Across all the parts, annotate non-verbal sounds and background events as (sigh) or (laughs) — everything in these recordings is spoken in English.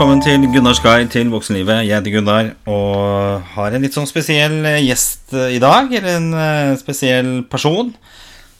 velkommen til Gunnars guide til voksenlivet. Jeg heter Gunnar og har en litt sånn spesiell eh, gjest eh, i dag. Eller en eh, spesiell person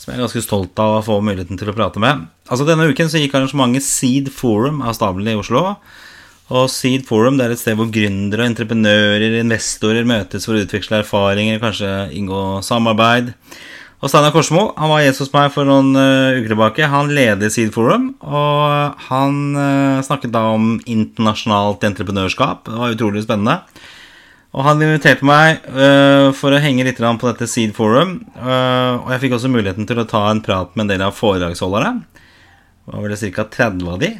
som jeg er ganske stolt av å få muligheten til å prate med. Altså Denne uken så gikk arrangementet Seed Forum av stabelen i Oslo. Og Seed Forum det er et sted hvor gründere, entreprenører, investorer møtes for å utveksle erfaringer, kanskje inngå samarbeid. Og Steinar Korsmo han var gjest hos meg for noen uh, uker tilbake. Han leder Seed Forum, og han uh, snakket da om internasjonalt entreprenørskap. Det var utrolig spennende. Og han inviterte meg uh, for å henge litt på dette Seed Forum. og jeg fikk også muligheten til å ta en prat med en del av foredragsholderne. Det var vel ca. 30 av de.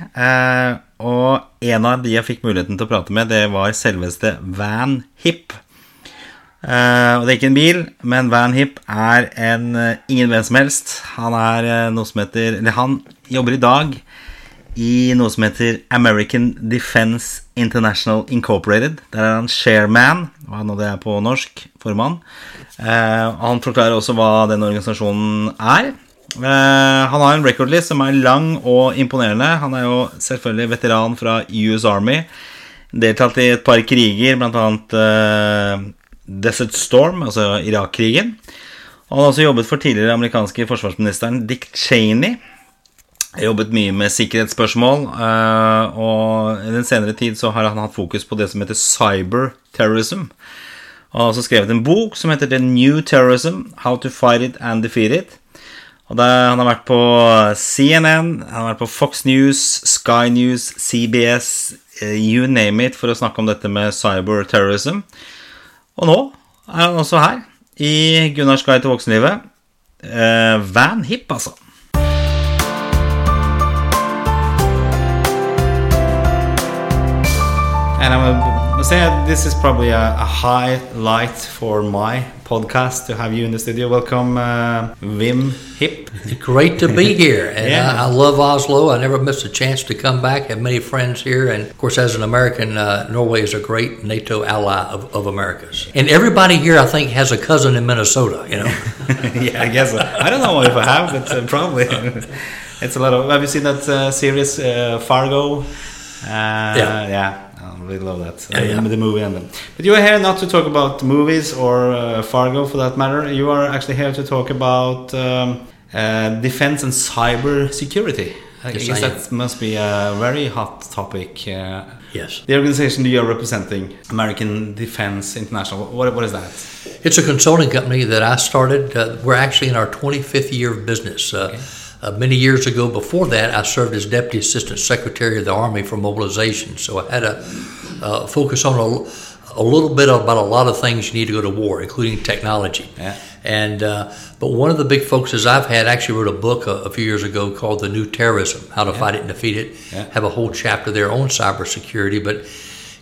og en av de jeg fikk muligheten til å prate med, det var selveste Van Hip. Uh, og det er ikke en bil, men Van Hip er en uh, ingen hvem som helst. Han er uh, noe som heter Eller han jobber i dag i noe som heter American Defense International Incorporated. Der er han shareman, hva nå det er på norsk, formann. han forklarer også hva den organisasjonen er. han har en recordlist som er lang og imponerende. Han er jo selvfølgelig veteran fra US Army. Deltatt i et par kriger, blant annet Desert Storm, altså Irak-krigen. Han har også jobbet for tidligere amerikanske forsvarsministeren Dick Cheney. Jobbet mye med sikkerhetsspørsmål, eh, og i den senere tid så har han hatt fokus på det som heter cyberterrorism. Han har også skrevet en bok som heter The New Terrorism How to Fight It and Defeat It. Og det, Han har vært på CNN, han har vært på Fox News, Sky News, CBS, eh, you name it, for å snakke om dette med cyberterrorism. Og nå er han også her, i Gunnars guide til voksenlivet. Eh, Van Hip, altså. And I'm say this is probably a, a highlight for my podcast to have you in the studio. Welcome, uh, Van Hipp. Great to be (laughs) here. And yeah. I, I, love Oslo. I never miss a chance to come back. Have many friends here. And of course, as an American, uh, Norway is a great NATO ally of, of America's. And everybody here, I think, has a cousin in Minnesota, you know? (laughs) yeah, I guess. So. I don't know if I have, but uh, probably. (laughs) it's a lot of. Have you seen that uh, series, uh, Fargo? Uh, yeah. Yeah really love that. Yeah, yeah. The movie and them. But you are here not to talk about movies or uh, Fargo for that matter. You are actually here to talk about um, uh, defense and cyber security. I yes, guess I that must be a very hot topic. Uh, yes. The organization you are representing, American Defense International, what, what is that? It's a consulting company that I started. Uh, we're actually in our 25th year of business. Uh, okay uh, many years ago, before that, I served as Deputy Assistant Secretary of the Army for Mobilization. So I had a uh, focus on a, a, little bit about a lot of things you need to go to war, including technology. Yeah. And uh, but one of the big focuses I've had actually wrote a book a, a few years ago called "The New Terrorism: How to yeah. Fight It and Defeat It." Yeah. Have a whole chapter there on cybersecurity. But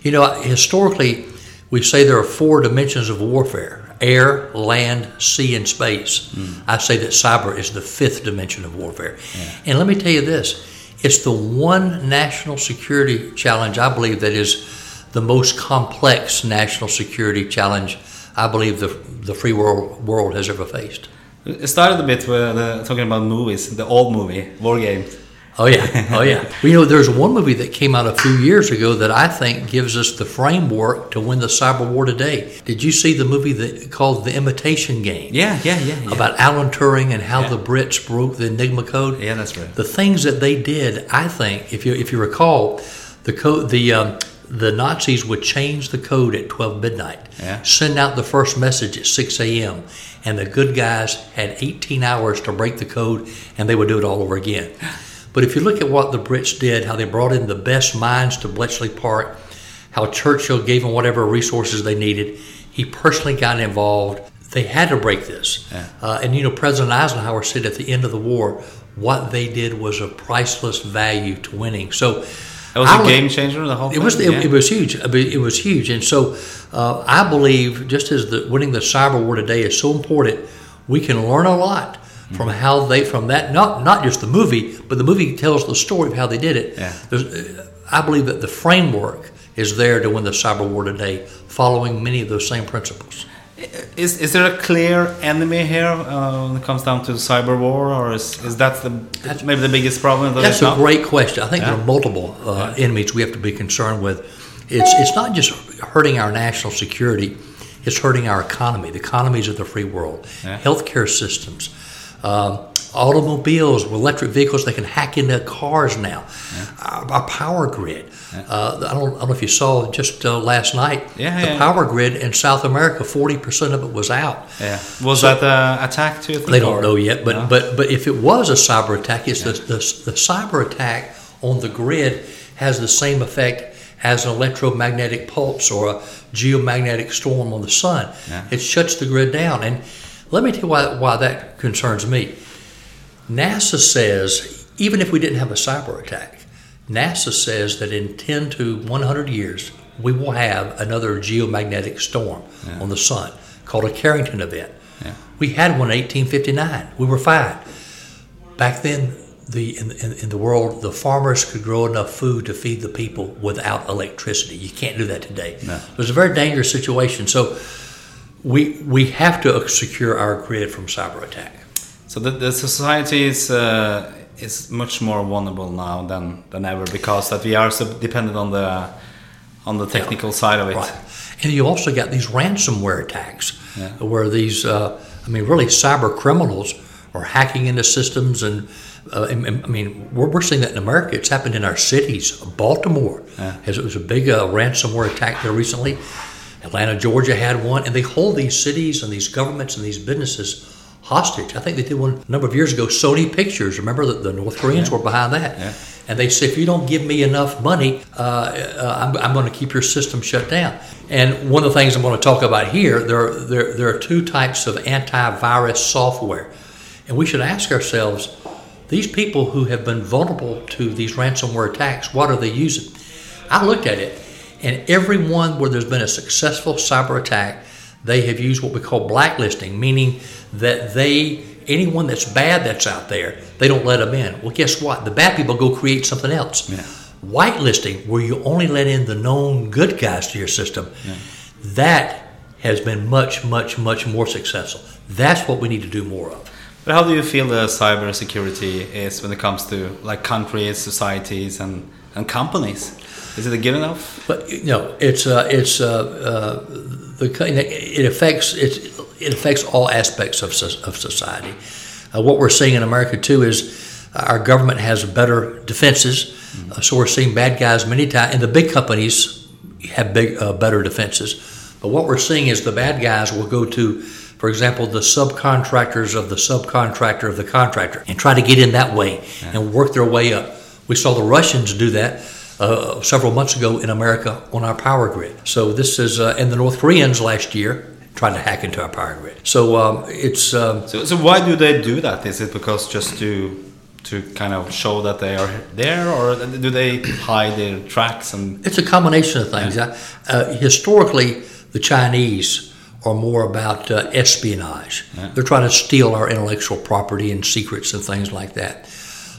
you know, historically, we say there are four dimensions of warfare air, land, sea, and space. Mm. I say that cyber is the fifth dimension of warfare. Yeah. And let me tell you this it's the one national security challenge I believe that is the most complex national security challenge I believe the, the free world, world has ever faced. It started a bit with uh, talking about movies, the old movie, War Games. Oh yeah, oh yeah. (laughs) well, you know, there's one movie that came out a few years ago that I think gives us the framework to win the cyber war today. Did you see the movie that called The Imitation Game? Yeah, yeah, yeah. yeah. About Alan Turing and how yeah. the Brits broke the Enigma code. Yeah, that's right. The things that they did, I think, if you if you recall, the code the um, the Nazis would change the code at 12 midnight, yeah. send out the first message at 6 a.m., and the good guys had 18 hours to break the code, and they would do it all over again. (laughs) But if you look at what the Brits did, how they brought in the best minds to Bletchley Park, how Churchill gave them whatever resources they needed, he personally got involved. They had to break this. Yeah. Uh, and you know, President Eisenhower said at the end of the war, what they did was of priceless value to winning. So it was I a game changer. The whole it was it, yeah. it, was huge. It was huge, and so uh, I believe just as the winning the cyber war today is so important, we can learn a lot from how they from that not not just the movie, but the movie tells the story of how they did it. Yeah. I believe that the framework is there to win the cyber war today, following many of those same principles. Is, is there a clear enemy here uh, when it comes down to the cyber war, or is, is that the that's, maybe the biggest problem? That That's a great question. I think Yeah. there are multiple uh, enemies we have to be concerned with. It's it's not just hurting our national security; it's hurting our economy, the economies of the free world, Yeah. healthcare systems, um, automobiles, electric vehicles. They can hack into cars now. Our, our power grid. Uh, I, don't, I don't know if you saw just uh, last night. Yeah, the yeah. power grid in South America, forty percent of it was out. Yeah. Was that an attack too? They don't know yet, but No? but but if it was a cyber attack, it's the, the the cyber attack on the grid has the same effect as an electromagnetic pulse or a geomagnetic storm on the sun. Yeah. It shuts the grid down, and let me tell you why why that concerns me. NASA says even if we didn't have a cyber attack, NASA says that in 10 to 100 years we will have another geomagnetic storm on the sun called a Carrington event. Yeah. We had one in 1859. We were fine. Back then, the in, in, in the world, the farmers could grow enough food to feed the people without electricity. You can't do that today. No. It was a very dangerous situation. So we we have to secure our grid from cyber attack. So the, the society is uh, is much more vulnerable now than than ever because that we are so dependent on the on the technical side of it. Right. And you also got these ransomware attacks Yeah. where these, uh, I mean, really cyber criminals are hacking into systems. And, uh, I mean, we're, we're seeing that in America. It's happened in our cities. Baltimore Yeah. has, it was a big uh, ransomware attack there recently. Atlanta, Georgia had one. And they hold these cities and these governments and these businesses hostage. I think they did one a number of years ago. Sony Pictures, remember that the North Koreans were behind that. Yeah. And they said, if you don't give me enough money, uh, uh, I'm, I'm going to keep your system shut down. And one of the things I'm going to talk about here, there, are- there, there are two types of antivirus software. And we should ask ourselves, these people who have been vulnerable to these ransomware attacks, what are they using? I looked at it, and every one where there's been a successful cyber attack, they have used what we call blacklisting, meaning that they anyone that's bad that's out there, they don't let them in. Well, guess what? The bad people go create something else. Yeah. Whitelisting, where you only let in the known good guys to your system, that has been much, much, much more successful. That's what we need to do more of. But how do you feel the cyber security is when it comes to like countries, societies, and and companies? Is it good enough? But you know, it's uh, it's uh, uh, the it affects it's, it affects all aspects of of society. Uh, what we're seeing in America too is our government has better defenses, uh, so we're seeing bad guys many times, and the big companies have big uh, better defenses. But what we're seeing is the bad guys will go to, for example, the subcontractors of the subcontractor of the contractor, and try to get in that way and work their way up. We saw the Russians do that uh, several months ago in America on our power grid. So this is, uh, and the North Koreans last year tried to hack into our power grid. So um, it's um, So, so why do they do that? Is it because just to to kind of show that they are there, or do they hide their tracks and? it's a combination of things. Uh, historically, the Chinese are more about uh, espionage. They're trying to steal our intellectual property and secrets and things like that.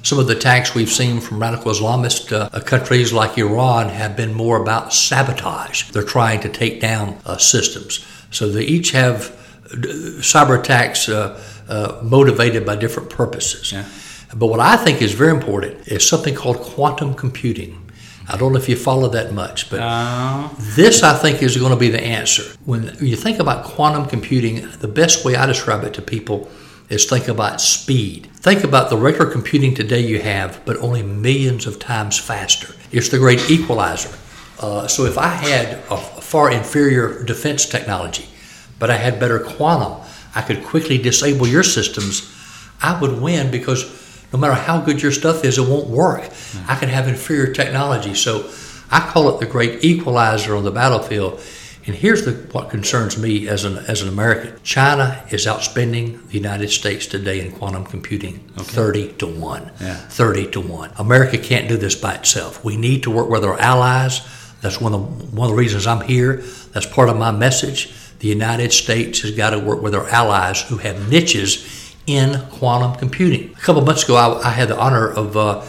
Some of the attacks we've seen from radical Islamist uh, countries like Iran have been more about sabotage. They're trying to take down uh, systems. So they each have uh, cyber attacks uh, uh, motivated by different purposes. Yeah. But what I think is very important is something called quantum computing. I don't know if you follow that much, but Uh, this, I think, is going to be the answer. When you think about quantum computing, the best way I describe it to people is think about speed. Think about the regular computing today you have, but only millions of times faster. It's the great equalizer. Uh, so if I had a far inferior defense technology, but I had better quantum, I could quickly disable your systems. I would win because no matter how good your stuff is, it won't work. I can have inferior technology. So I call it the great equalizer on the battlefield. And here's the, what concerns me as an, as an American China is outspending the United States today in quantum computing 30 to 1. Yeah. 30 to 1. America can't do this by itself. We need to work with our allies. That's one of, the, one of the reasons I'm here. That's part of my message. The United States has got to work with our allies who have niches in quantum computing. A couple of months ago, I, I had the honor of uh,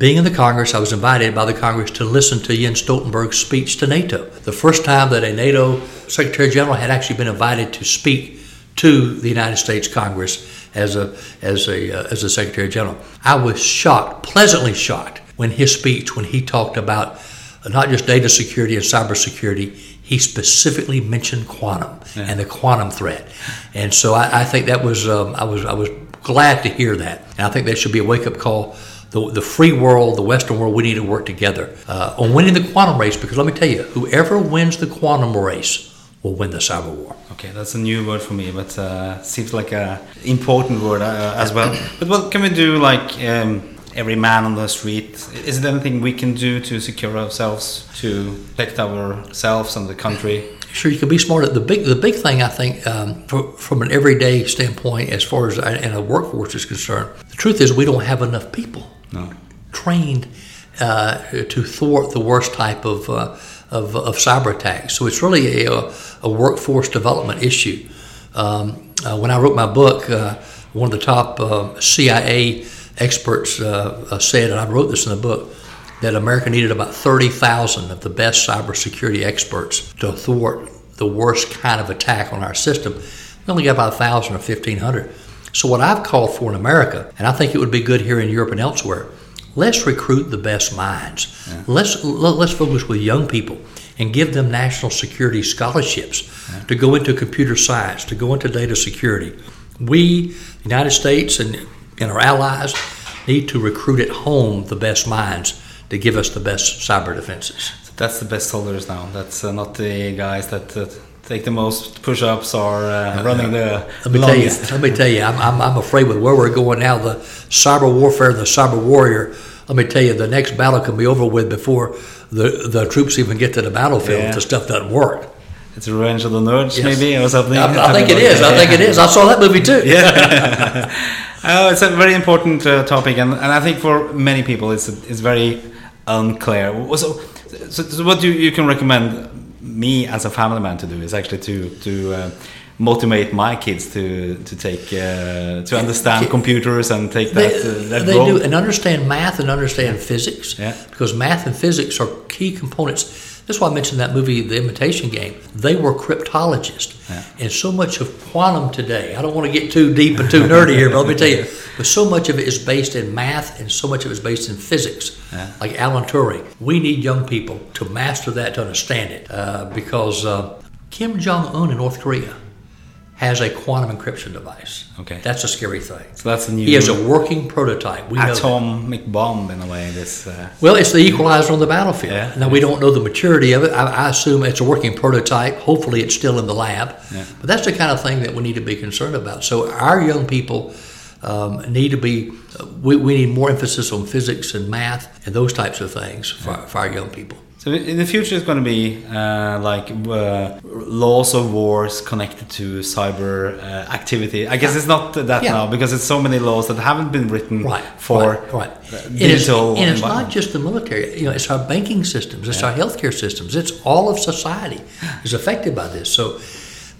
being in the Congress, I was invited by the Congress to listen to Jens Stoltenberg's speech to NATO. The first time that a NATO Secretary General had actually been invited to speak to the United States Congress as a as a uh, as a Secretary General. I was shocked, pleasantly shocked, when his speech, when he talked about not just data security and cybersecurity, he specifically mentioned quantum yeah. and the quantum threat. And so I, I think that was um, I was I was glad to hear that. And I think that should be a wake up call. The, the free world, the Western world, we need to work together uh, on winning the quantum race. Because let me tell you, whoever wins the quantum race will win the cyber war. Okay, that's a new word for me, but uh, seems like a important word uh, as well. (clears throat) But what can we do, like? Um, every man on the street. Is there anything we can do to secure ourselves, to protect ourselves and the country? Sure, you can be smart. The big, the big thing I think, um, for, from an everyday standpoint, as far as and a workforce is concerned, the truth is we don't have enough people no. trained uh, to thwart the worst type of, uh, of, of cyber attacks. So it's really a, a workforce development issue. Um, uh, when I wrote my book, uh, one of the top uh, CIA experts uh, said, and I wrote this in the book, that America needed about 30,000 of the best cybersecurity experts to thwart the worst kind of attack on our system. We only got about 1,000 or 1,500. So, what I've called for in America, and I think it would be good here in Europe and elsewhere, let's recruit the best minds. Yeah. Let's, let's focus with young people and give them national security scholarships yeah. to go into computer science, to go into data security. We, United States, and and our allies need to recruit at home the best minds to give us the best cyber defenses. So that's the best soldiers now. That's uh, not the guys that uh, take the most push-ups or uh, running the let me longest. Tell you, let me tell you, I'm, I'm, I'm afraid with where we're going now, the cyber warfare, the cyber warrior. Let me tell you, the next battle can be over with before the the troops even get to the battlefield. Yeah. The stuff doesn't work. It's Revenge of the Nerds, yes. maybe, or something. I, I think it is. I think it is. I saw that movie too. Yeah. (laughs) Oh, it's a very important uh, topic, and, and I think for many people, it's it's very unclear. So, so, so what you you can recommend me as a family man to do is actually to to uh, motivate my kids to to take uh, to understand computers and take that they, uh, that they role. do and understand math and understand physics. Yeah. because math and physics are key components that's why I mentioned that movie, The Imitation Game. They were cryptologists. Yeah. And so much of quantum today, I don't want to get too deep and too nerdy here, but let me tell you, (laughs) but so much of it is based in math and so much of it is based in physics, yeah. like Alan Turing. We need young people to master that, to understand it, uh, because uh, Kim Jong un in North Korea has a quantum encryption device. Okay, that's a scary thing. So that's the new. He has a working prototype. We atomic bomb in a way. This. Uh, well, it's the equalizer on the battlefield. Yeah, now we don't know the maturity of it. I, I, assume it's a working prototype. Hopefully, it's still in the lab. Yeah. But that's the kind of thing that we need to be concerned about. So our young people. Um, need to be, we, we need more emphasis on physics and math and those types of things for, for our young people. So in the future, it's going to be uh, like uh, laws of wars connected to cyber uh, activity. I guess it's not that yeah. now because it's so many laws that haven't been written right, for right, right. digital. and it's not just the military. You know, it's our banking systems, it's yeah. our healthcare systems, it's all of society is affected by this. So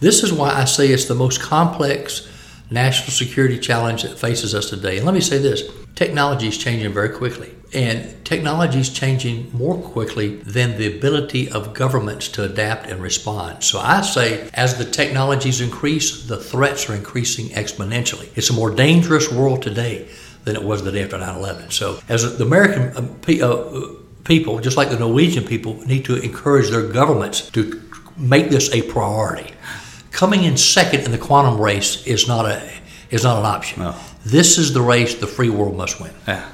this is why I say it's the most complex national security challenge that faces us today. And let me say this: technology is changing very quickly. And technology is changing more quickly than the ability of governments to adapt and respond. So I say, as the technologies increase, the threats are increasing exponentially. It's a more dangerous world today than it was the day after 9 11. So, as the American uh, uh, people, just like the Norwegian people, need to encourage their governments to make this a priority. Coming in second in the quantum race is not a is not an option. No. This is the race the free world must win. Yeah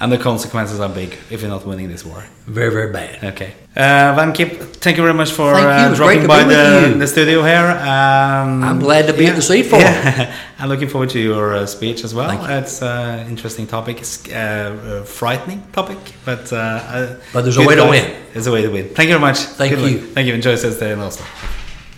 and the consequences are big if you're not winning this war. Very, very bad. Okay. Uh, Van Hipp, thank you very much for uh, dropping by the, the, studio here. Um, I'm glad to be yeah, at the seat for yeah. (laughs) I'm looking forward to your uh, speech as well. It's an uh, interesting topic. It's a uh, frightening topic, but uh, but there's a way to win. There's a way to win. Thank you very much. Thank Good you. Luck. Thank you. Enjoy Thursday in Oslo.